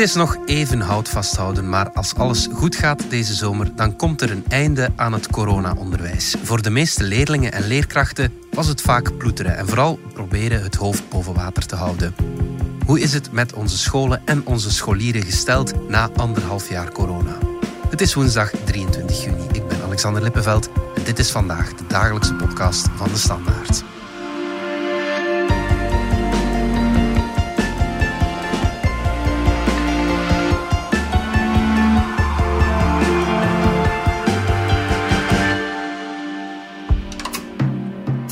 Is nog even hout vasthouden, maar als alles goed gaat deze zomer, dan komt er een einde aan het corona-onderwijs. Voor de meeste leerlingen en leerkrachten was het vaak ploeteren en vooral proberen het hoofd boven water te houden. Hoe is het met onze scholen en onze scholieren gesteld na anderhalf jaar corona? Het is woensdag 23 juni. Ik ben Alexander Lippenveld en dit is vandaag de dagelijkse podcast van de Standaard.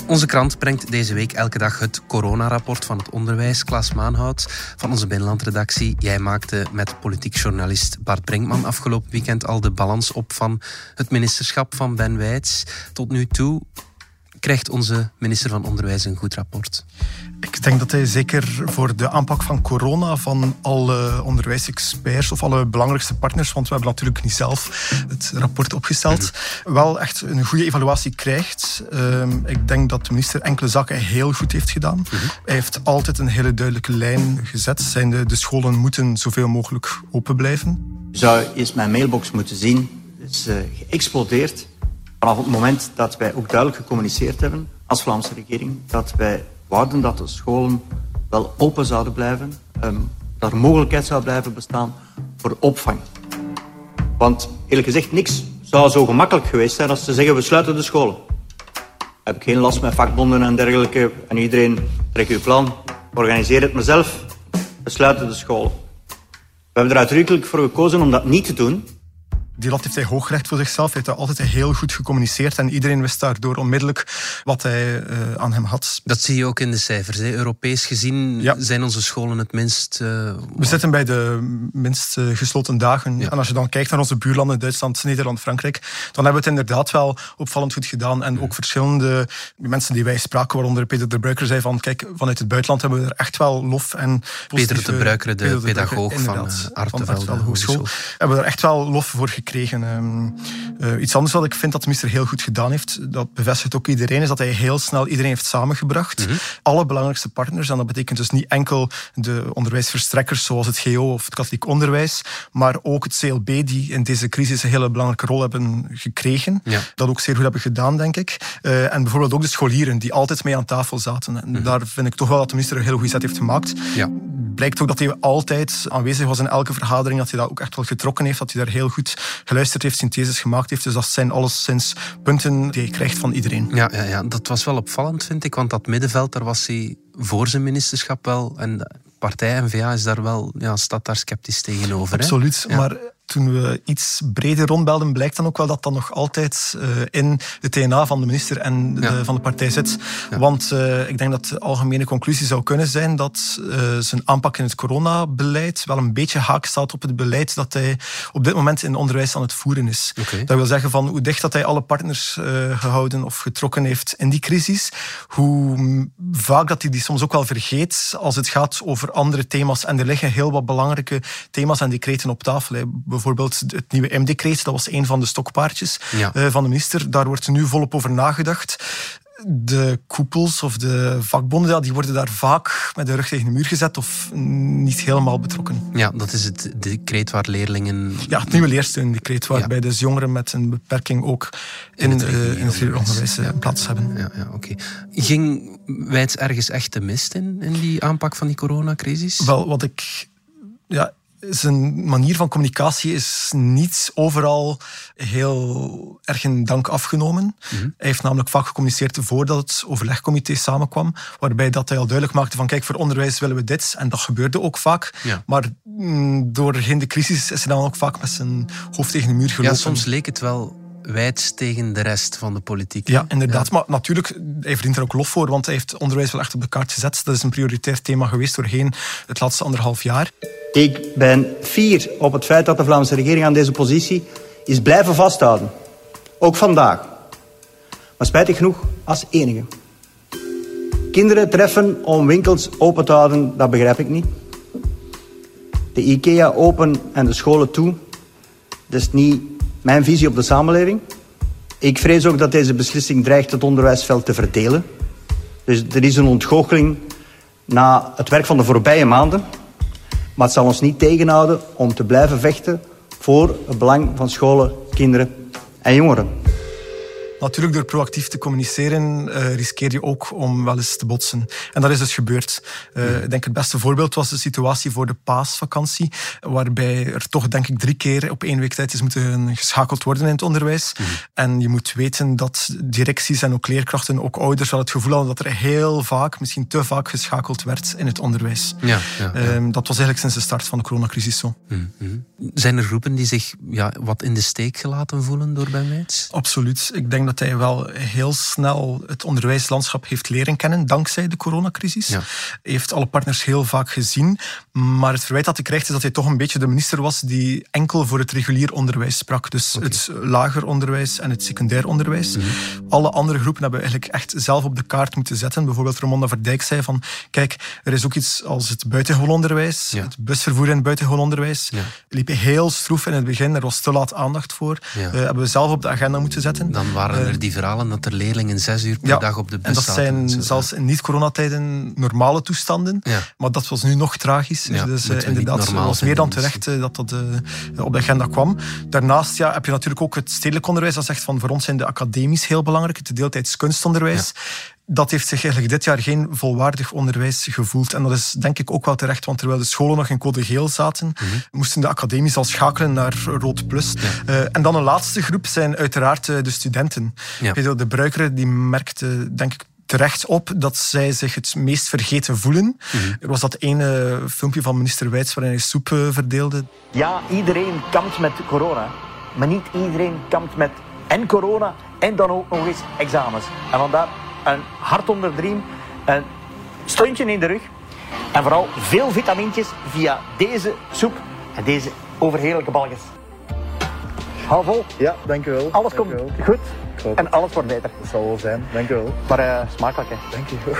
Onze krant brengt deze week elke dag het coronarapport van het onderwijs. Klaas Maanhout van onze binnenlandredactie. Jij maakte met politiek journalist Bart Brinkman afgelopen weekend al de balans op van het ministerschap van Ben Wijts. Tot nu toe krijgt onze minister van Onderwijs een goed rapport. Ik denk dat hij zeker voor de aanpak van corona van alle onderwijsexperts of alle belangrijkste partners, want we hebben natuurlijk niet zelf het rapport opgesteld, mhm. wel echt een goede evaluatie krijgt. Ehm, ik denk dat de minister enkele zaken heel goed heeft gedaan. Mhm. Hij heeft altijd een hele duidelijke lijn gezet. Zijn de, de scholen moeten zoveel mogelijk open blijven. Zou eens mijn mailbox moeten zien. Het is uh, geëxplodeerd vanaf het moment dat wij ook duidelijk gecommuniceerd hebben als Vlaamse regering dat wij wouden dat de scholen wel open zouden blijven, um, dat er mogelijkheid zou blijven bestaan voor opvang. Want eerlijk gezegd, niks zou zo gemakkelijk geweest zijn als te zeggen we sluiten de scholen. Heb ik geen last met vakbonden en dergelijke en iedereen trek uw plan, organiseer het mezelf, we sluiten de scholen. We hebben er uitdrukkelijk voor gekozen om dat niet te doen, die lat heeft hij hoog gelegd voor zichzelf. Hij heeft dat altijd heel goed gecommuniceerd en iedereen wist daardoor onmiddellijk wat hij uh, aan hem had. Dat zie je ook in de cijfers. Hè. Europees gezien ja. zijn onze scholen het minst... Uh, We zitten bij de minst uh, gesloten dagen. Ja. En als je dan kijkt naar onze buurlanden, Duitsland, Nederland, Frankrijk, dan hebben we het inderdaad wel opvallend goed gedaan. En ook verschillende mensen die wij spraken, waaronder Peter de Bruiker, zei van kijk, vanuit het buitenland hebben we er echt wel lof en Peter de Bruiker, de, Peter de pedagoog Bruiker, van uh, Artevelde Hogeschool. Hebben we er echt wel lof voor gekregen gekregen. Um, uh, iets anders wat ik vind dat de minister heel goed gedaan heeft, dat bevestigt ook iedereen, is dat hij heel snel iedereen heeft samengebracht. Mm -hmm. Alle belangrijkste partners, en dat betekent dus niet enkel de onderwijsverstrekkers zoals het GO of het katholiek onderwijs, maar ook het CLB, die in deze crisis een hele belangrijke rol hebben gekregen. Ja. Dat ook zeer goed hebben gedaan, denk ik. Uh, en bijvoorbeeld ook de scholieren, die altijd mee aan tafel zaten. En mm -hmm. daar vind ik toch wel dat de minister een heel goede zet heeft gemaakt. Ja. Blijkt ook dat hij altijd aanwezig was in elke vergadering, dat hij dat ook echt wel getrokken heeft, dat hij daar heel goed geluisterd heeft, syntheses gemaakt heeft. Dus dat zijn alleszins punten die hij krijgt van iedereen. Ja, ja, ja, dat was wel opvallend, vind ik. Want dat middenveld, daar was hij voor zijn ministerschap wel. En de partij NVA is daar wel, ja, staat daar sceptisch tegenover. Absoluut. Hè? Maar toen we iets breder rondbelden, blijkt dan ook wel dat dat nog altijd uh, in de DNA van de minister en ja. de, van de partij zit. Ja. Want uh, ik denk dat de algemene conclusie zou kunnen zijn dat uh, zijn aanpak in het coronabeleid wel een beetje haak staat op het beleid dat hij op dit moment in onderwijs aan het voeren is. Okay. Dat wil zeggen van hoe dicht dat hij alle partners gehouden of getrokken heeft in die crisis, hoe vaak dat hij die soms ook wel vergeet als het gaat over andere thema's. En er liggen heel wat belangrijke thema's en decreten op tafel. Hè bijvoorbeeld het nieuwe M-decreet, dat was een van de stokpaardjes ja. uh, van de minister. Daar wordt nu volop over nagedacht. De koepels of de vakbonden, ja, die worden daar vaak met de rug tegen de muur gezet of niet helemaal betrokken. Ja, dat is het decreet waar leerlingen... Ja, het nieuwe leersteundecreet, waarbij ja. dus jongeren met een beperking ook in, in het, uh, in het onderwijs ja. plaats hebben. Ja, ja, oké. Okay. Ging Wijts ergens echt te mist in, in die aanpak van die coronacrisis? Wel, wat ik... Ja, zijn manier van communicatie is niet overal heel erg in dank afgenomen. Mm -hmm. Hij heeft namelijk vaak gecommuniceerd voordat het overlegcomité samenkwam, waarbij dat hij al duidelijk maakte van kijk, voor onderwijs willen we dit. En dat gebeurde ook vaak. Ja. Maar mm, doorheen de crisis is hij dan ook vaak met zijn hoofd tegen de muur gelopen. Ja, soms leek het wel wijd tegen de rest van de politiek. Ja, inderdaad. Ja. Maar natuurlijk, hij verdient er ook lof voor, want hij heeft onderwijs wel echt op de kaart gezet. Dat is een prioritair thema geweest doorheen het laatste anderhalf jaar. Ik ben fier op het feit dat de Vlaamse regering aan deze positie is blijven vasthouden. Ook vandaag. Maar spijtig genoeg als enige. Kinderen treffen om winkels open te houden, dat begrijp ik niet. De IKEA open en de scholen toe, dat is niet mijn visie op de samenleving. Ik vrees ook dat deze beslissing dreigt het onderwijsveld te verdelen. Dus er is een ontgoocheling na het werk van de voorbije maanden. Maar het zal ons niet tegenhouden om te blijven vechten voor het belang van scholen, kinderen en jongeren. Natuurlijk, door proactief te communiceren uh, riskeer je ook om wel eens te botsen. En dat is dus gebeurd. Uh, Ik denk het beste voorbeeld was de situatie voor de paasvakantie, waarbij er toch denk ik drie keer op één week tijd is moeten geschakeld worden in het onderwijs. Mhm. En je moet weten dat directies en ook leerkrachten, ook ouders wel het gevoel hadden dat er heel vaak, misschien te vaak, geschakeld werd in het onderwijs. Ja, ja, ehm, dat was eigenlijk sinds de start van de coronacrisis zo. Mm Zijn er groepen die zich ja, wat in de steek gelaten voelen door Ben Absoluut. Ik denk dat hij wel heel snel het onderwijslandschap heeft leren kennen, dankzij de coronacrisis. Ja. Hij heeft alle partners heel vaak gezien. Maar het verwijt dat hij krijgt is dat hij toch een beetje de minister was die enkel voor het regulier onderwijs sprak. Dus het lager onderwijs en het secundair onderwijs. Mhm. Alle andere groepen hebben eigenlijk echt zelf op de kaart moeten zetten. Bijvoorbeeld Ramonda Verdijk zei van, kijk, er is ook iets als het buitengewoon onderwijs, het busvervoer in het buitengewoon onderwijs. Ja. liep heel stroef in het begin, er was te laat aandacht voor. Ja. Uh, hebben we zelf op de agenda moeten zetten. Dan waren er uh, die verhalen dat er leerlingen zes uur per dag op de bus En dat zijn zelfs in niet-coronatijden normale toestanden. Maar dat was nu nog tragisch. dus uh, inderdaad, het was meer dan terecht uh, dat dat uh, op de agenda kwam. Daarnaast ja, heb je natuurlijk ook het stedelijk onderwijs. Dat zegt van voor ons zijn de academisch heel belangrijk. Het deeltijds kunstonderwijs dat heeft zich eigenlijk dit jaar geen volwaardig onderwijs gevoeld. En dat is denk ik ook wel terecht, want terwijl de scholen nog in code geel zaten, mhm. moesten de academies al schakelen naar rood plus. Uh, en dan een laatste groep zijn uiteraard uh, de studenten. Ja. De bruikeren die merkte, denk ik, terecht op dat zij zich het meest vergeten voelen. Mhm. Er was dat ene filmpje van minister Wijts waarin hij soep uh, verdeelde. Ja, iedereen kampt met corona. Maar niet iedereen kampt met en corona en dan ook nog eens examens. En vandaar een hart onder de riem, een steuntje in de rug en vooral veel vitamintjes via deze soep en deze overheerlijke balletjes. Hou vol. Ja, dankjewel. Alles komt goed en alles wordt beter. Dat zal wel zijn, dankjewel. Maar uh, smakelijk hè. Dankjewel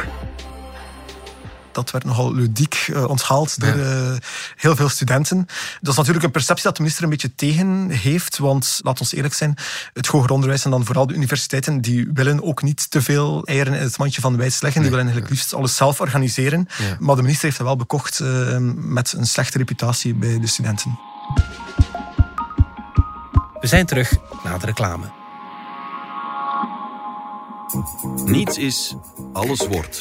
dat werd nogal ludiek uh, onthaald door uh, heel veel studenten. Dat is natuurlijk een perceptie dat de minister een beetje tegen heeft. Want, laat ons eerlijk zijn, het hoger onderwijs en dan vooral de universiteiten, die willen ook niet te veel eieren in het mandje van de wijs leggen. Die willen eigenlijk liefst alles zelf organiseren. Maar de minister heeft dat wel bekocht uh, met een slechte reputatie bij de studenten. We zijn terug na de reclame. Niets is, alles wordt.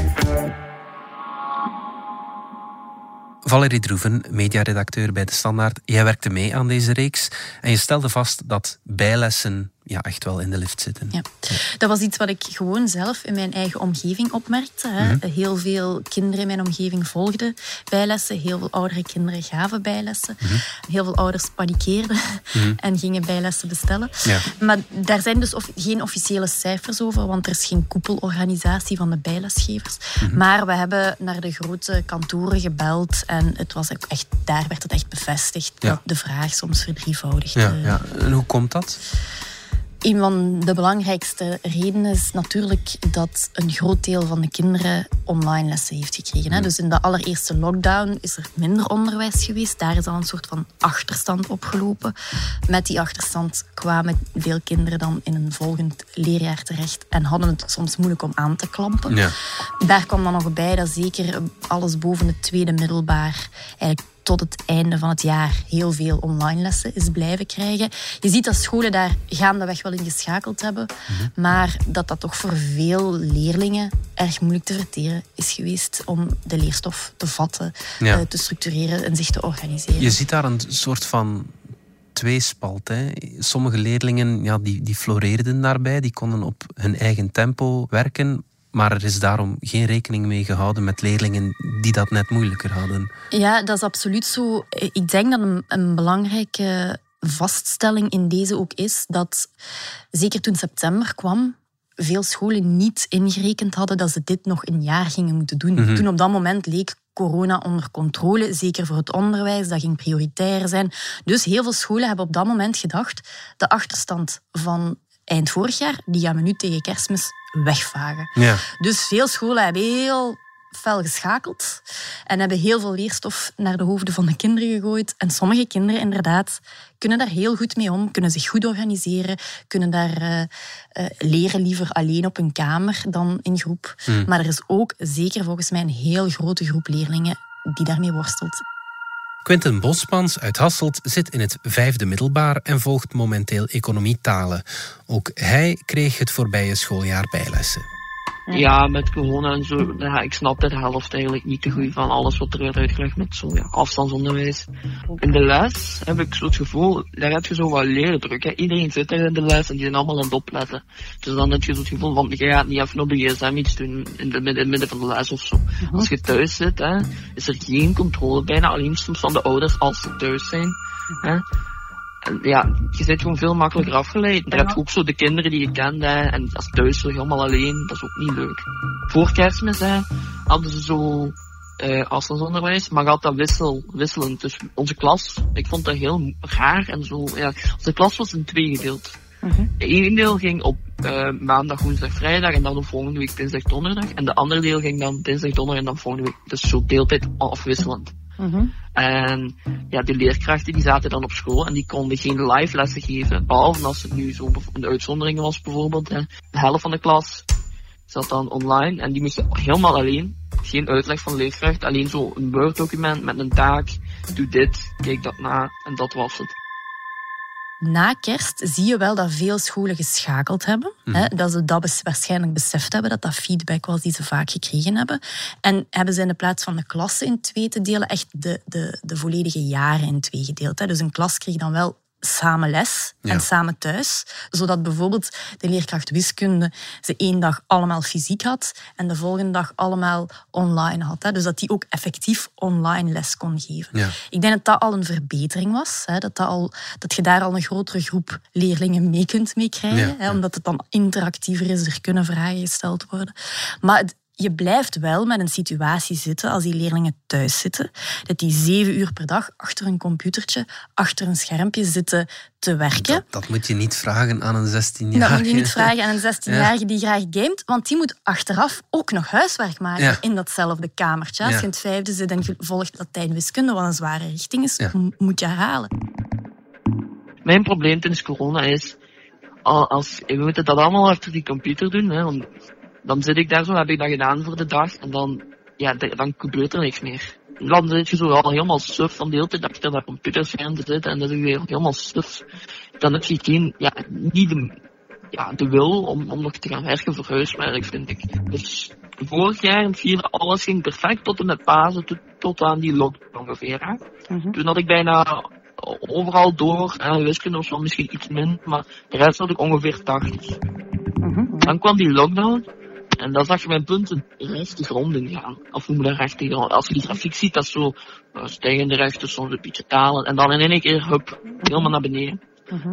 Valerie Droeven, mediaredacteur bij De Standaard. Jij werkte mee aan deze reeks en je stelde vast dat bijlessen ja, echt wel in de lift zitten. Ja. Dat was iets wat ik gewoon zelf in mijn eigen omgeving opmerkte. Hè. Mhm. Heel veel kinderen in mijn omgeving volgden bijlessen. Heel veel oudere kinderen gaven bijlessen. Mhm. Heel veel ouders panikeerden mhm. en gingen bijlessen bestellen. Ja. Maar daar zijn dus geen officiële cijfers over, want er is geen koepelorganisatie van de bijlesgevers. Maar we hebben naar de grote kantoren gebeld en het was echt, daar werd het echt bevestigd dat de vraag soms verdrievoudigd. Ja, ja. En hoe komt dat? Een van de belangrijkste redenen is natuurlijk dat een groot deel van de kinderen online lessen heeft gekregen. Mm. Dus in de allereerste lockdown is er minder onderwijs geweest. Daar is al een soort van achterstand opgelopen. Met die achterstand kwamen veel kinderen dan in een volgend leerjaar terecht en hadden het soms moeilijk om aan te klampen. Ja. Daar kwam dan nog bij dat zeker alles boven het tweede middelbaar eigenlijk tot het einde van het jaar heel veel online lessen is blijven krijgen. Je ziet dat scholen daar gaandeweg wel in geschakeld hebben, mhm. maar dat dat toch voor veel leerlingen erg moeilijk te verteren is geweest om de leerstof te vatten, eh, te structureren en zich te organiseren. Je ziet daar een soort van tweespalt. Hè. Sommige leerlingen ja, die, die floreerden daarbij, die konden op hun eigen tempo werken. Maar er is daarom geen rekening mee gehouden met leerlingen die dat net moeilijker hadden. Ja, dat is absoluut zo. Ik denk dat een, een belangrijke vaststelling in deze ook is dat, zeker toen september kwam, veel scholen niet ingerekend hadden dat ze dit nog een jaar gingen moeten doen. Mhm. Toen op dat moment leek corona onder controle, zeker voor het onderwijs, dat ging prioritair zijn. Dus heel veel scholen hebben op dat moment gedacht, de achterstand van eind vorig jaar, die gaan we nu tegen kerstmis wegvagen. Ja. Dus veel scholen hebben heel fel geschakeld en hebben heel veel leerstof naar de hoofden van de kinderen gegooid. En sommige kinderen inderdaad kunnen daar heel goed mee om, kunnen zich goed organiseren, kunnen daar uh, uh, leren liever alleen op een kamer dan in groep. Hmm. Maar er is ook zeker volgens mij een heel grote groep leerlingen die daarmee worstelt. Quentin Bospans uit Hasselt zit in het vijfde middelbaar en volgt momenteel economietalen. Ook hij kreeg het voorbije schooljaar bijlessen. Ja, met corona en zo, ja, ik snap de helft eigenlijk niet te goed van alles wat er werd uitgelegd met zo ja, afstandsonderwijs. In de les heb ik zo het gevoel, daar heb je zo wat leerdruk. Hè. Iedereen zit er in de les en die zijn allemaal aan het opletten. Dus dan heb je zo het gevoel van, je gaat niet even op de gsm iets doen in, de, in het midden van de les of zo. Als je thuis zit, hè, is er geen controle bijna, alleen soms van de ouders als ze thuis zijn. Hè. Ja, je zit gewoon veel makkelijker afgeleid. Daar heb je ook zo de kinderen die je kent, hè, en als thuis helemaal alleen, dat is ook niet leuk. Voor kerstmis hè, hadden ze zo uh, afstandsonderwijs, maar gaat dat wissel, wisselend. Dus onze klas, ik vond dat heel raar en zo. Ja, onze klas was in twee gedeeld. Eén deel ging op uh, maandag, woensdag, vrijdag en dan de volgende week dinsdag, donderdag. En de andere deel ging dan dinsdag, donderdag en dan volgende week. Dus zo deeltijd afwisselend. En ja, die leerkrachten die zaten dan op school en die konden geen live lessen geven. Behalve als het nu zo een uitzondering was bijvoorbeeld. Hè. De helft van de klas zat dan online en die moesten helemaal alleen. Geen uitleg van de leerkracht, alleen zo een Word document met een taak. Doe dit, kijk dat na en dat was het na kerst zie je wel dat veel scholen geschakeld hebben. Mhm. Hè, dat ze dat waarschijnlijk beseft hebben, dat dat feedback was die ze vaak gekregen hebben. En hebben ze in de plaats van de klassen in twee te delen, echt de, de, de volledige jaren in twee gedeeld. Hè. Dus een klas kreeg dan wel samen les Ja. en samen thuis. Zodat bijvoorbeeld de leerkracht wiskunde ze één dag allemaal fysiek had en de volgende dag allemaal online had. Hè. Dus dat die ook effectief online les kon geven. Ja. Ik denk dat dat al een verbetering was. Hè, dat, dat, al, dat je daar al een grotere groep leerlingen mee kunt meekrijgen. Ja, hè, omdat het dan interactiever is, er kunnen vragen gesteld worden. Maar het- je blijft wel met een situatie zitten, als die leerlingen thuis zitten, dat die zeven uur per dag achter een computertje, achter een schermpje zitten te werken. Dat, dat moet je niet vragen aan een 16-jarige. Dat moet je niet vragen aan een 16-jarige die graag gamet, want die moet achteraf ook nog huiswerk maken Ja. in datzelfde kamertje. Als Ja. je in het vijfde zit en je volgt Latijn wiskunde, wat een zware richting is, Ja. moet je herhalen. Mijn probleem tijdens corona is, al- als, we moeten dat allemaal achter die computer doen, hè, dan zit ik daar zo, heb ik dat gedaan voor de dag, en dan, ja, dan gebeurt er niks meer. Dan zit je zo al helemaal suf van de hele tijd dat computerscherm te zitten, en zit je weer helemaal suf. Dan heb je geen, ja, niet de, ja, de wil om, om nog te gaan werken voor huiswerk, vind ik. Dus vorig jaar in vierde, alles ging perfect tot en met Pasen, tot, tot aan die lockdown ongeveer. Hè. Toen had ik bijna overal door, en wiskunde was wel misschien iets min, maar de rest had ik ongeveer 80. Dan kwam die lockdown, en dan zag je mijn punten recht de grond in gaan. Of hoe moet dat recht de grond? Als je die grafiek ziet, dat is zo uh, stijgende rechten, soms een beetje dalen, en dan in één keer, hup, helemaal naar beneden.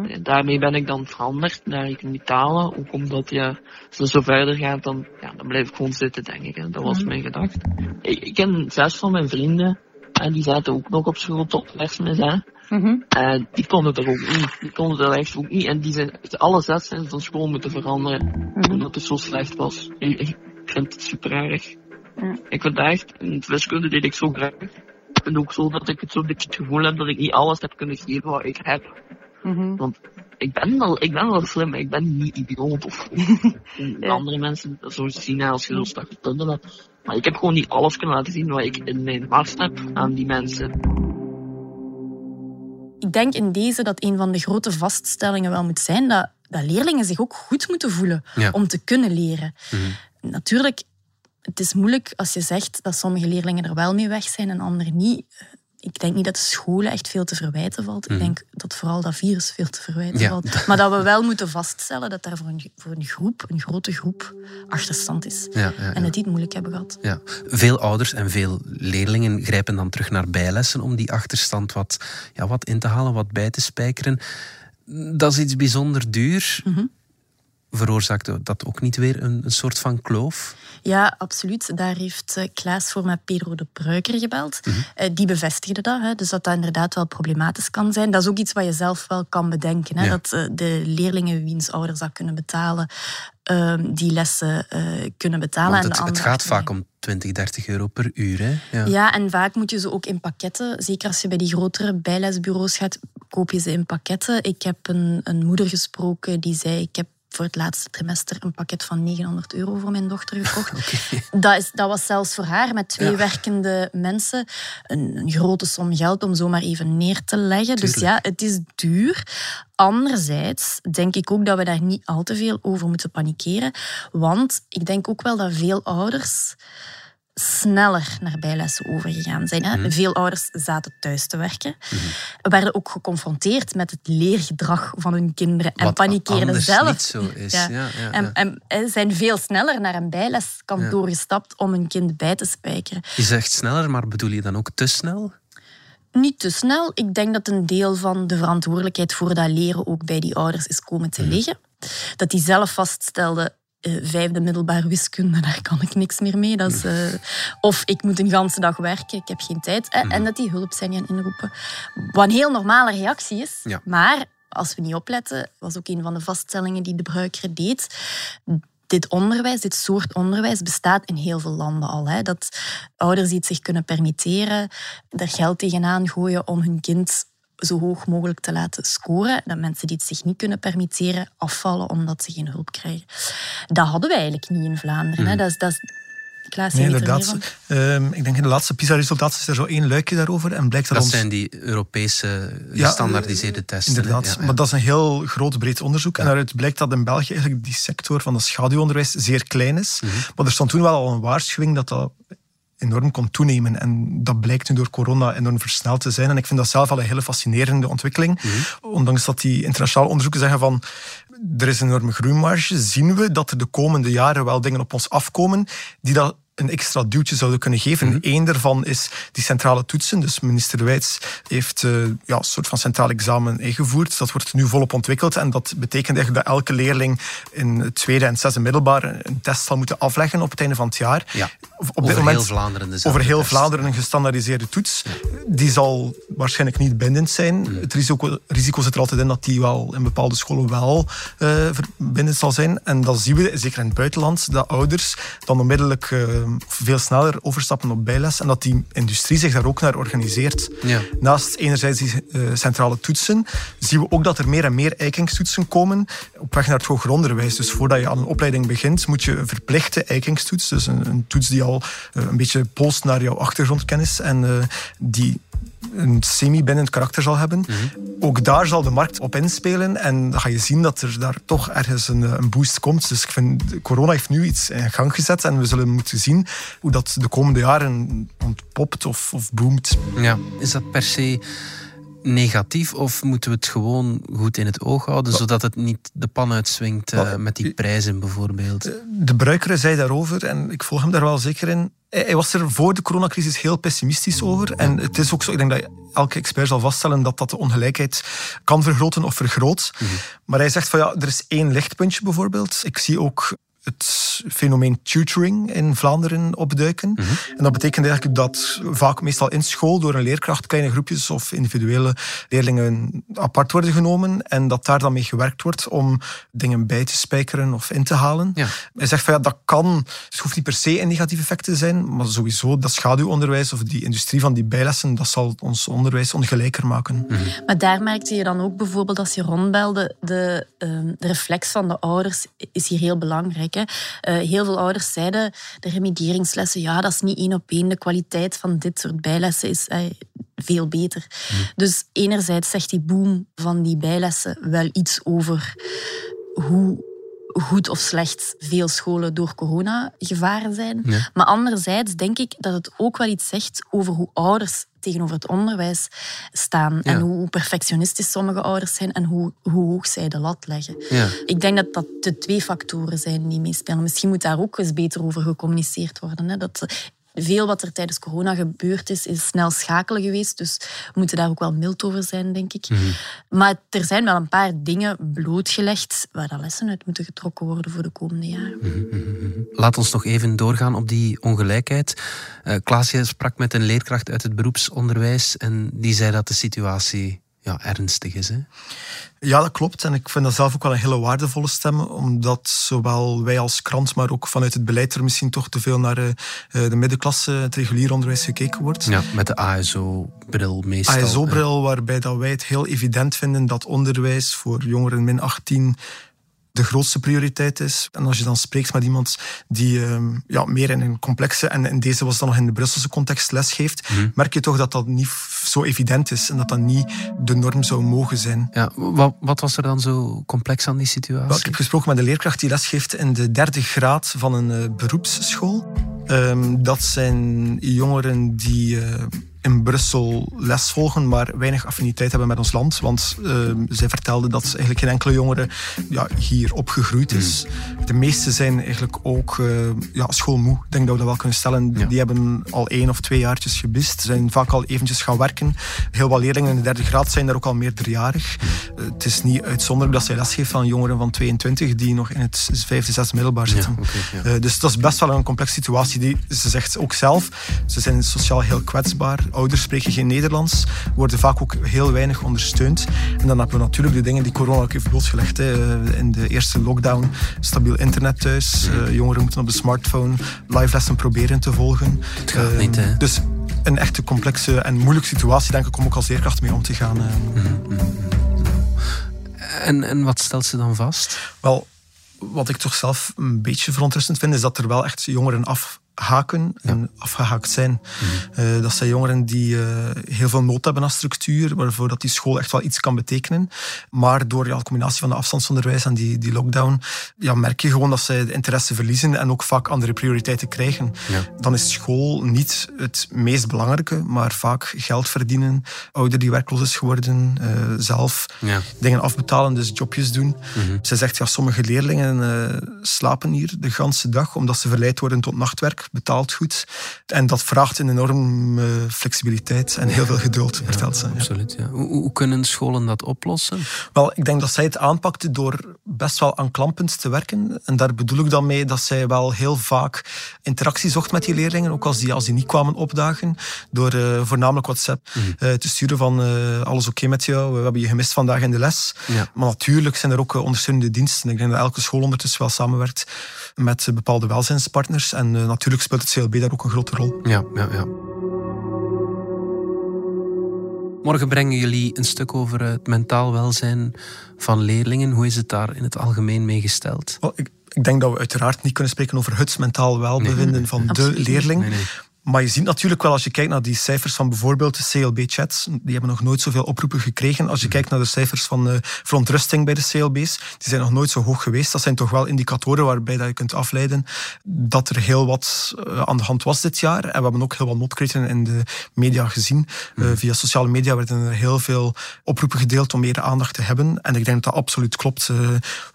En daarmee ben ik dan veranderd naar economitalen, ook omdat ja, als het zo verder gaat, dan, ja, dan blijf ik gewoon zitten, denk ik. Hè. Dat was mijn gedachte. Ik, ik ken zes van mijn vrienden, en die zaten ook nog op school tot kerstmis, hè. En die konden er ook niet. Die konden er echt ook niet. En die zijn, alle zes zijn van school moeten veranderen. Omdat het zo slecht was. Ik, ik vind het super erg. Ik vind het echt, in het wiskunde deed ik zo graag. Ik vind ook zo dat ik het, zo een beetje het gevoel heb dat ik niet alles heb kunnen geven wat ik heb. Want ik ben wel, ik ben wel slim, maar ik ben niet idioot of andere mensen dat zo zien als je zo straks punten hebt. Maar ik heb gewoon niet alles kunnen laten zien wat ik in mijn hart heb aan die mensen. Ik denk in deze dat een van de grote vaststellingen wel moet zijn dat, dat leerlingen zich ook goed moeten voelen Ja. om te kunnen leren. Natuurlijk, het is moeilijk als je zegt dat sommige leerlingen er wel mee weg zijn en anderen niet. Ik denk niet dat de scholen echt veel te verwijten valt. Ik denk dat vooral dat virus veel te verwijten Ja. valt. Maar dat we wel moeten vaststellen dat daar voor een, voor een groep, een grote groep, achterstand is. Ja, ja, En dat die het moeilijk hebben gehad. Ja. Veel ouders en veel leerlingen grijpen dan terug naar bijlessen om die achterstand wat, ja, wat in te halen, wat bij te spijkeren. Dat is iets bijzonder duur. Veroorzaakte dat ook niet weer een, een soort van kloof? Ja, absoluut. Daar heeft uh, Klaas voor met Pedro de Pruiker gebeld. Mm die bevestigde dat, hè, dus dat dat inderdaad wel problematisch kan zijn. Dat is ook iets wat je zelf wel kan bedenken. Hè, Dat uh, de leerlingen wiens ouders dat kunnen betalen, ehm, die lessen kunnen betalen. Want het, het gaat vaak om 20, 30 euro per uur. Hè? Ja. ja, en vaak moet je ze ook in pakketten. Zeker als je bij die grotere bijlesbureaus gaat, koop je ze in pakketten. Ik heb een, een moeder gesproken die zei: Ik heb voor het laatste trimester een pakket van 900 euro voor mijn dochter gekocht. dat, is, dat was zelfs voor haar met twee werkende mensen een, een, grote som geld om zomaar even neer te leggen. Dus ja, het is duur. Anderzijds denk ik ook dat we daar niet al te veel over moeten panikeren. Want ik denk ook wel dat veel ouders sneller naar bijlessen overgegaan zijn. Hè. Mhm. Veel ouders zaten thuis te werken. Mm werden ook geconfronteerd met het leergedrag van hun kinderen en Wat panikeerden zelf. Niet zo is. Ja. Ja, ja, en, en, zijn veel sneller naar een bijleskantoor gestapt om hun kind bij te spijkeren. Je zegt sneller, maar bedoel je dan ook te snel? Niet te snel. Ik denk dat een deel van de verantwoordelijkheid voor dat leren ook bij die ouders is komen te mhm. liggen. Dat die zelf vaststelden, uh, vijfde middelbare wiskunde, daar kan ik niks meer mee. Dat is, uh, of ik moet een ganse dag werken, ik heb geen tijd. En dat die hulp zijn gaan inroepen. Wat een heel normale reactie is. Ja. Maar als we niet opletten, was ook een van de vaststellingen die de bruiker deed. Dit onderwijs, dit soort onderwijs, bestaat in heel veel landen al. Hè. Dat ouders die het zich kunnen permitteren, er geld tegenaan gooien om hun kind zo hoog mogelijk te laten scoren. Dat mensen die het zich niet kunnen permitteren afvallen omdat ze geen hulp krijgen. Dat hadden we eigenlijk niet in Vlaanderen. Hè. Hmm. Dat is, dat is Klaas, nee, inderdaad. Um, ik denk in de laatste PISA-resultaten is er zo één luikje daarover. En blijkt dat, dat ons... zijn die Europese gestandaardiseerde testen. Inderdaad, ja, ja. maar dat is een heel groot, breed onderzoek. En daaruit blijkt dat in België eigenlijk die sector van het schaduwonderwijs zeer klein is. Mm -hmm. Maar er stond toen wel al een waarschuwing dat dat enorm kon toenemen. En dat blijkt nu door corona enorm versneld te zijn. En ik vind dat zelf al een hele fascinerende ontwikkeling. Mm Ondanks dat die internationale onderzoeken zeggen van er is een enorme groeimarge, zien we dat er de komende jaren wel dingen op ons afkomen die dat een extra duwtje zouden kunnen geven. Mm Eén daarvan is die centrale toetsen. Dus minister Wijts heeft uh, ja, een soort van centraal examen ingevoerd. Dat wordt nu volop ontwikkeld. En dat betekent eigenlijk dat elke leerling in het tweede en zesde middelbaar een test zal moeten afleggen op het einde van het jaar. Ja, op over dit moment, heel Vlaanderen. Over heel Vlaanderen een gestandaardiseerde toets. Die zal waarschijnlijk niet bindend zijn. Mm. Het risico, risico, zit er altijd in dat die wel in bepaalde scholen wel uh, bindend zal zijn. En dat zien we, zeker in het buitenland, dat ouders dan onmiddellijk uh, veel sneller overstappen op bijles en dat die industrie zich daar ook naar organiseert. Ja. Naast enerzijds die uh, centrale toetsen, zien we ook dat er meer en meer eikingstoetsen komen op weg naar het hoger onderwijs. Dus voordat je aan een opleiding begint, moet je een verplichte eikingstoets, dus een, een toets die al uh, een beetje polst naar jouw achtergrondkennis en uh, die een semi-bindend karakter zal hebben. Mhm. Ook daar zal de markt op inspelen en dan ga je zien dat er daar toch ergens een, een boost komt. Dus ik vind, corona heeft nu iets in gang gezet en we zullen moeten zien hoe dat de komende jaren ontpopt of, of boomt. Ja, is dat per se negatief of moeten we het gewoon goed in het oog houden, zodat het niet de pan uitswingt uh, met die prijzen bijvoorbeeld? De bruiker zei daarover, en ik volg hem daar wel zeker in, hij was er voor de coronacrisis heel pessimistisch over. En het is ook zo, ik denk dat elke expert zal vaststellen dat dat de ongelijkheid kan vergroten of vergroot. Mm -hmm. Maar hij zegt van ja, er is één lichtpuntje bijvoorbeeld. Ik zie ook het fenomeen tutoring in Vlaanderen opduiken. Mm -hmm. En dat betekent eigenlijk dat vaak meestal in school door een leerkracht kleine groepjes of individuele leerlingen apart worden genomen en dat daar dan mee gewerkt wordt om dingen bij te spijkeren of in te halen. Ja. Hij zegt van ja, dat kan, het hoeft niet per se een negatief effect te zijn, maar sowieso dat schaduwonderwijs of die industrie van die bijlessen, dat zal ons onderwijs ongelijker maken. Mm -hmm. Maar daar merkte je dan ook bijvoorbeeld als je rondbelde, de, uh, de reflex van de ouders is hier heel belangrijk. Hè? Uh, heel veel ouders zeiden, de remedieringslessen, ja, dat is niet één op één. De kwaliteit van dit soort bijlessen is uh, veel beter. Mm. Dus enerzijds zegt die boom van die bijlessen wel iets over hoe goed of slecht veel scholen door corona gevaren zijn. Ja. Maar anderzijds denk ik dat het ook wel iets zegt over hoe ouders tegenover het onderwijs staan. Ja. En hoe perfectionistisch sommige ouders zijn en hoe, hoe hoog zij de lat leggen. Ja. Ik denk dat dat de twee factoren zijn die meespelen. Misschien moet daar ook eens beter over gecommuniceerd worden. Hè? Dat veel wat er tijdens corona gebeurd is, is snel schakelen geweest. Dus we moeten daar ook wel mild over zijn, denk ik. Mhm. Maar er zijn wel een paar dingen blootgelegd waar lessen uit moeten getrokken worden voor de komende jaren. Mhm. Laat ons nog even doorgaan op die ongelijkheid. Uh, Klaasje sprak met een leerkracht uit het beroepsonderwijs en die zei dat de situatie ja, ernstig is. Hè? Ja, dat klopt. En ik vind dat zelf ook wel een hele waardevolle stem, omdat zowel wij als krant, maar ook vanuit het beleid er misschien toch te veel naar uh, de middenklasse, het regulier onderwijs gekeken wordt. Ja, met de ASO-bril meestal. ASO-bril, waarbij dat wij het heel evident vinden dat onderwijs voor jongeren min 18 de grootste prioriteit is. En als je dan spreekt met iemand die uh, ja, meer in een complexe, en in deze was dan nog in de Brusselse context, les geeft, mm. merk je toch dat dat niet zo evident is en dat dat niet de norm zou mogen zijn. Ja, wat, wat was er dan zo complex aan die situatie? Wel, ik heb gesproken met een leerkracht die lesgeeft in de derde graad van een uh, beroepsschool. Um, dat zijn jongeren die uh, in Brussel les volgen, maar weinig affiniteit hebben met ons land. Want uh, zij vertelde dat eigenlijk geen enkele jongere ja, hier opgegroeid is. Mm. De meeste zijn eigenlijk ook uh, ja, schoolmoe. Ik denk dat we dat wel kunnen stellen. Ja. Die hebben al één of twee jaartjes gebist. Zijn vaak al eventjes gaan werken. Heel wat leerlingen in de derde graad zijn daar ook al meerderjarig. Mm. Uh, het is niet uitzonderlijk dat zij les geeft van jongeren van 22 die nog in het vijfde, zesde middelbaar zitten. Okay, dus dat is best wel een complexe situatie. Die, ze zegt ook zelf, ze zijn sociaal heel kwetsbaar ouders spreken geen Nederlands, worden vaak ook heel weinig ondersteund. En dan hebben we natuurlijk de dingen die corona ook heeft blootgelegd. Hè. In de eerste lockdown, stabiel internet thuis. Uh, jongeren moeten op de smartphone live lessen proberen te volgen. Het gaat uh, niet, hè? Dus een echte complexe en moeilijke situatie, denk ik, om ook als leerkracht mee om te gaan. Uh. Mm -hmm. en, en wat stelt ze dan vast? Wel, wat ik toch zelf een beetje verontrustend vind, is dat er wel echt jongeren af haken en ja. afgehaakt zijn. Mm. Uh, dat zijn jongeren die uh, heel veel nood hebben aan structuur, waarvoor dat die school echt wel iets kan betekenen. Maar door ja, de combinatie van de afstandsonderwijs en die, die lockdown, ja, merk je gewoon dat zij de interesse verliezen en ook vaak andere prioriteiten krijgen. Ja. Dan is school niet het meest belangrijke, maar vaak geld verdienen, ouder die werkloos is geworden, uh, zelf ja. dingen afbetalen, dus jobjes doen. Mm -hmm. Zij zegt, ja, sommige leerlingen slapen hier de ganse dag, omdat ze verleid worden tot nachtwerk betaalt goed. En dat vraagt een enorme flexibiliteit en heel veel geduld, vertelt ze. Absoluut, ja. Hoe, hoe, kunnen scholen dat oplossen? Wel, ik denk dat zij het aanpakte door best wel aanklampend te werken. En daar bedoel ik dan mee dat zij wel heel vaak interactie zocht met die leerlingen, ook als die, als die niet kwamen opdagen, door uh, voornamelijk WhatsApp mm. uh, te sturen van uh, alles oké okay met jou, we hebben je gemist vandaag in de les. Ja. Maar natuurlijk zijn er ook ondersteunende diensten. Ik denk dat elke school ondertussen wel samenwerkt met bepaalde welzijnspartners. En natuurlijk speelt het CLB daar ook een grote rol. Ja, ja, ja. Morgen brengen jullie een stuk over het mentaal welzijn van leerlingen. Hoe is het daar in het algemeen mee gesteld? Well, ik, ik, denk dat we uiteraard niet kunnen spreken over het mentaal welbevinden nee, van de leerling. Nee, nee. Maar je ziet natuurlijk wel, als je kijkt naar die cijfers van bijvoorbeeld de CLB-chats, die hebben nog nooit zoveel oproepen gekregen. Als je kijkt naar de cijfers van uh, verontrusting bij de CLB's, die zijn nog nooit zo hoog geweest. Dat zijn toch wel indicatoren waarbij dat je kunt afleiden dat er heel wat uh, aan de hand was dit jaar. En we hebben ook heel wat notkreten in de media gezien. Uh, via sociale media werden er heel veel oproepen gedeeld om meer aandacht te hebben. En ik denk dat dat absoluut klopt.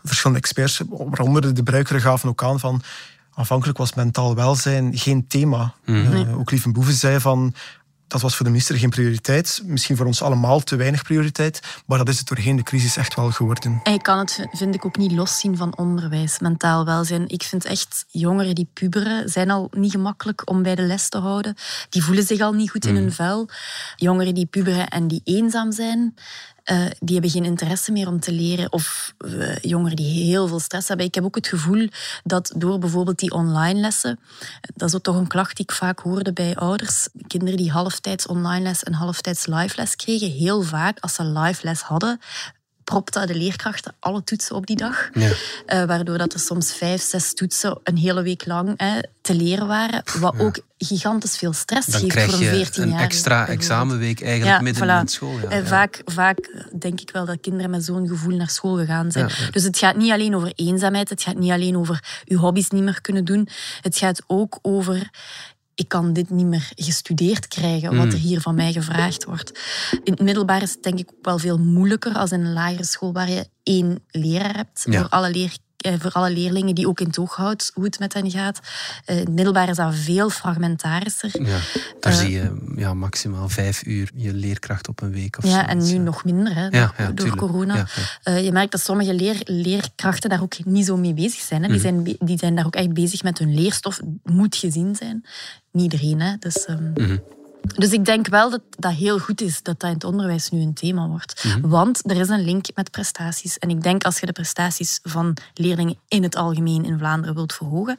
verschillende experts, waaronder de gebruikeren, gaven ook aan van Aanvankelijk was mentaal welzijn geen thema. Mm. Uh, ook Lieve Boeven zei van dat was voor de minister geen prioriteit. Misschien voor ons allemaal te weinig prioriteit. Maar dat is het doorheen de crisis echt wel geworden. En je kan het, vind ik, ook niet loszien van onderwijs, mentaal welzijn. Ik vind echt, jongeren die puberen zijn al niet gemakkelijk om bij de les te houden. Die voelen zich al niet goed in hun vel. Jongeren die puberen en die eenzaam zijn, uh, die hebben geen interesse meer om te leren. Of uh, jongeren die heel veel stress hebben. Ik heb ook het gevoel dat door bijvoorbeeld die online lessen, dat is ook toch een klacht die ik vaak hoorde bij ouders, kinderen die halftijds online les en halftijds live les kregen, heel vaak als ze live les hadden, propte de leerkrachten alle toetsen op die dag. Ja. Uh, waardoor dat er soms vijf, zes toetsen een hele week lang hè, te leren waren. Wat ja. ook gigantisch veel stress Dan geeft krijg voor een je 14 een jaar. extra examenweek eigenlijk Ja, midden voilà. in school. Ja, En ja. Vaak, vaak denk ik wel dat kinderen met zo'n gevoel naar school gegaan zijn. Dus het gaat niet alleen over eenzaamheid, het gaat niet alleen over je hobby's niet meer kunnen doen. Het gaat ook over ik kan dit niet meer gestudeerd krijgen, wat Mm. er hier van mij gevraagd wordt. In het middelbaar is het denk ik ook wel veel moeilijker als in een lagere school waar je één leraar hebt Ja. voor alle leer, eh, voor alle leerlingen die ook in het oog houdt hoe het met hen gaat. In het middelbaar is dat veel fragmentarischer. Ja, daar zie je ja, maximaal vijf uur je leerkracht op een week of Ja, en nu nog minder hè, Ja, door, ja, door tuurlijk. corona. Ja, Eh, je merkt dat sommige leer, leerkrachten daar ook niet zo mee bezig zijn. Hè. Mhm. Die, zijn be- die zijn daar ook echt bezig met hun leerstof. Moet gezien zijn. Niet iedereen, hè. Dus, ehm, Mhm. Dus ik denk wel dat dat heel goed is dat dat in het onderwijs nu een thema wordt. Mhm. Want er is een link met prestaties. En ik denk als je de prestaties van leerlingen in het algemeen in Vlaanderen wilt verhogen,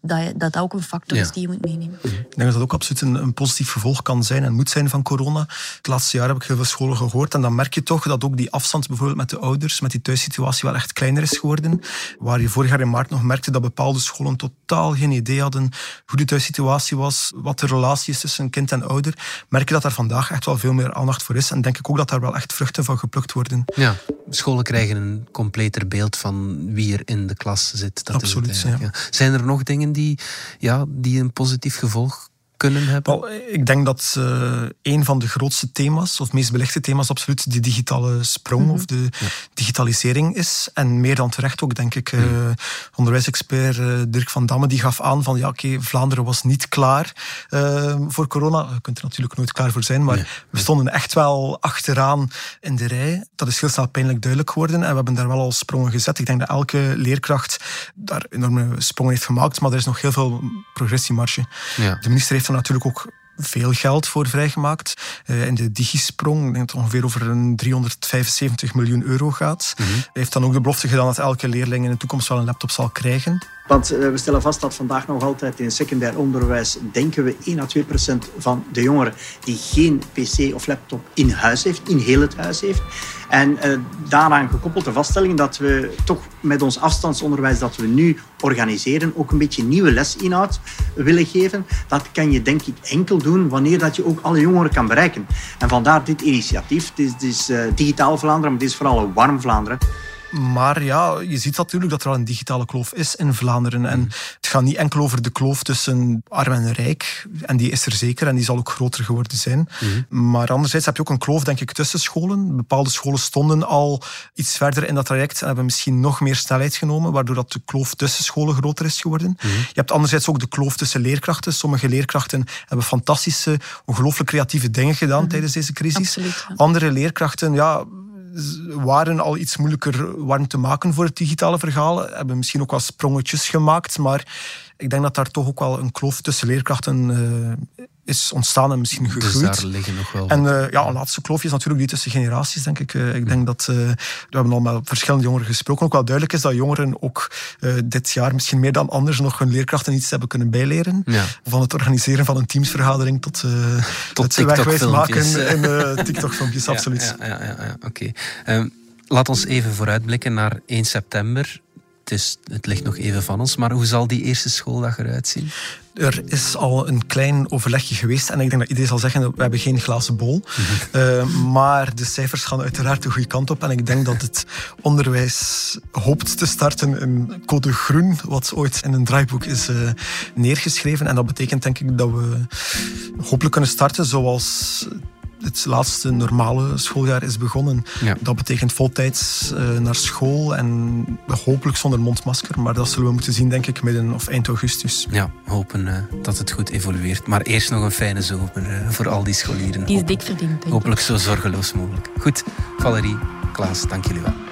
dat dat, ook een factor Ja. is die je moet meenemen. Ik denk dat dat ook absoluut een, een positief vervolg kan zijn en moet zijn van corona. Het laatste jaar heb ik heel veel scholen gehoord en dan merk je toch dat ook die afstand bijvoorbeeld met de ouders, met die thuissituatie wel echt kleiner is geworden. Waar je vorig jaar in maart nog merkte dat bepaalde scholen totaal geen idee hadden hoe de thuissituatie was, wat de relatie is tussen kind en ouder. Merk je dat daar vandaag echt wel veel meer aandacht voor is en denk ik ook dat daar wel echt vruchten van geplukt worden. Ja, scholen krijgen een completer beeld van wie er in de klas zit. Dat Absoluut, is het ja. Zijn er nog dingen die, ja, die een positief gevolg kunnen hebben? Wel, ik denk dat eh, een van de grootste thema's, of meest belichte thema's, absoluut de digitale sprong of de digitalisering is. En meer dan terecht ook, denk ik. eh, onderwijsexpert eh, Dirk van Damme die gaf aan van ja, oké, Vlaanderen was niet klaar voor corona. Je kunt er natuurlijk nooit klaar voor zijn, maar we stonden echt wel achteraan in de rij. Dat is heel snel pijnlijk duidelijk geworden en we hebben daar wel al sprongen gezet. Ik denk dat elke leerkracht daar enorme sprongen heeft gemaakt, maar er is nog heel veel progressiemarge. Ja. De minister heeft natuurlijk ook veel geld voor vrijgemaakt. Eh, in de digisprong, ik denk dat het ongeveer over een 375 miljoen euro gaat. Mhm. Hij heeft dan ook de belofte gedaan dat elke leerling in de toekomst wel een laptop zal krijgen. Want eh, we stellen vast dat vandaag nog altijd in secundair onderwijs denken we 1 à 2 procent van de jongeren die geen pc of laptop in huis heeft, in heel het huis heeft. En eh, daaraan gekoppeld de vaststelling dat we toch met ons afstandsonderwijs dat we nu organiseren ook een beetje nieuwe lesinhoud willen geven. Dat kan je denk ik enkel doen wanneer dat je ook alle jongeren kan bereiken. En vandaar dit initiatief. Het is, het eh, Digitaal Vlaanderen, maar het is vooral een warm Vlaanderen. Maar ja, je ziet natuurlijk dat er al een digitale kloof is in Vlaanderen. En het gaat niet enkel over de kloof tussen arm en rijk. En die is er zeker en die zal ook groter geworden zijn. Maar anderzijds heb je ook een kloof, denk ik, tussen scholen. Bepaalde scholen stonden al iets verder in dat traject en hebben misschien nog meer snelheid genomen, waardoor dat de kloof tussen scholen groter is geworden. Je hebt anderzijds ook de kloof tussen leerkrachten. Sommige leerkrachten hebben fantastische, ongelooflijk creatieve dingen gedaan tijdens deze crisis. Absoluut, ja. Andere leerkrachten, ja, waren al iets moeilijker warm te maken voor het digitale verhaal. Hebben misschien ook wel sprongetjes gemaakt, maar ik denk dat daar toch ook wel een kloof tussen leerkrachten eh, is ontstaan en misschien Dus gegroeid. daar liggen nog wel... En eh, ja, een laatste kloofje is natuurlijk die tussen generaties, denk ik. Eh, ik denk dat, eh, we hebben al met verschillende jongeren gesproken, ook wel duidelijk is dat jongeren ook dit jaar misschien meer dan anders nog hun leerkrachten iets hebben kunnen bijleren. Ja. Van het organiseren van een teamsvergadering tot, Tot het wegwijs maken in eh, TikTok-filmpjes, Ja, absoluut. Ja, ja, ja, ja, oké. Ehm, laat ons even vooruitblikken naar 1 september. Het, is, het ligt nog even van ons, maar hoe zal die eerste schooldag eruit zien? Er is al een klein overlegje geweest en ik denk dat iedereen zal zeggen dat we hebben geen glazen bol. Eh, maar de cijfers gaan uiteraard de goede kant op en ik denk dat het onderwijs hoopt te starten in code groen, wat ooit in een draaiboek is eh, neergeschreven. En dat betekent denk ik dat we hopelijk kunnen starten zoals het laatste normale schooljaar is begonnen. Ja. Dat betekent voltijds eh, naar school en hopelijk zonder mondmasker, maar dat zullen we moeten zien denk ik midden of eind augustus. Ja, hopen eh, dat het goed evolueert. Maar eerst nog een fijne zomer eh, voor al die scholieren. Die is dik verdiend, denk ik. Hopelijk zo zorgeloos mogelijk. Goed, Valerie, Klaas, dank jullie wel.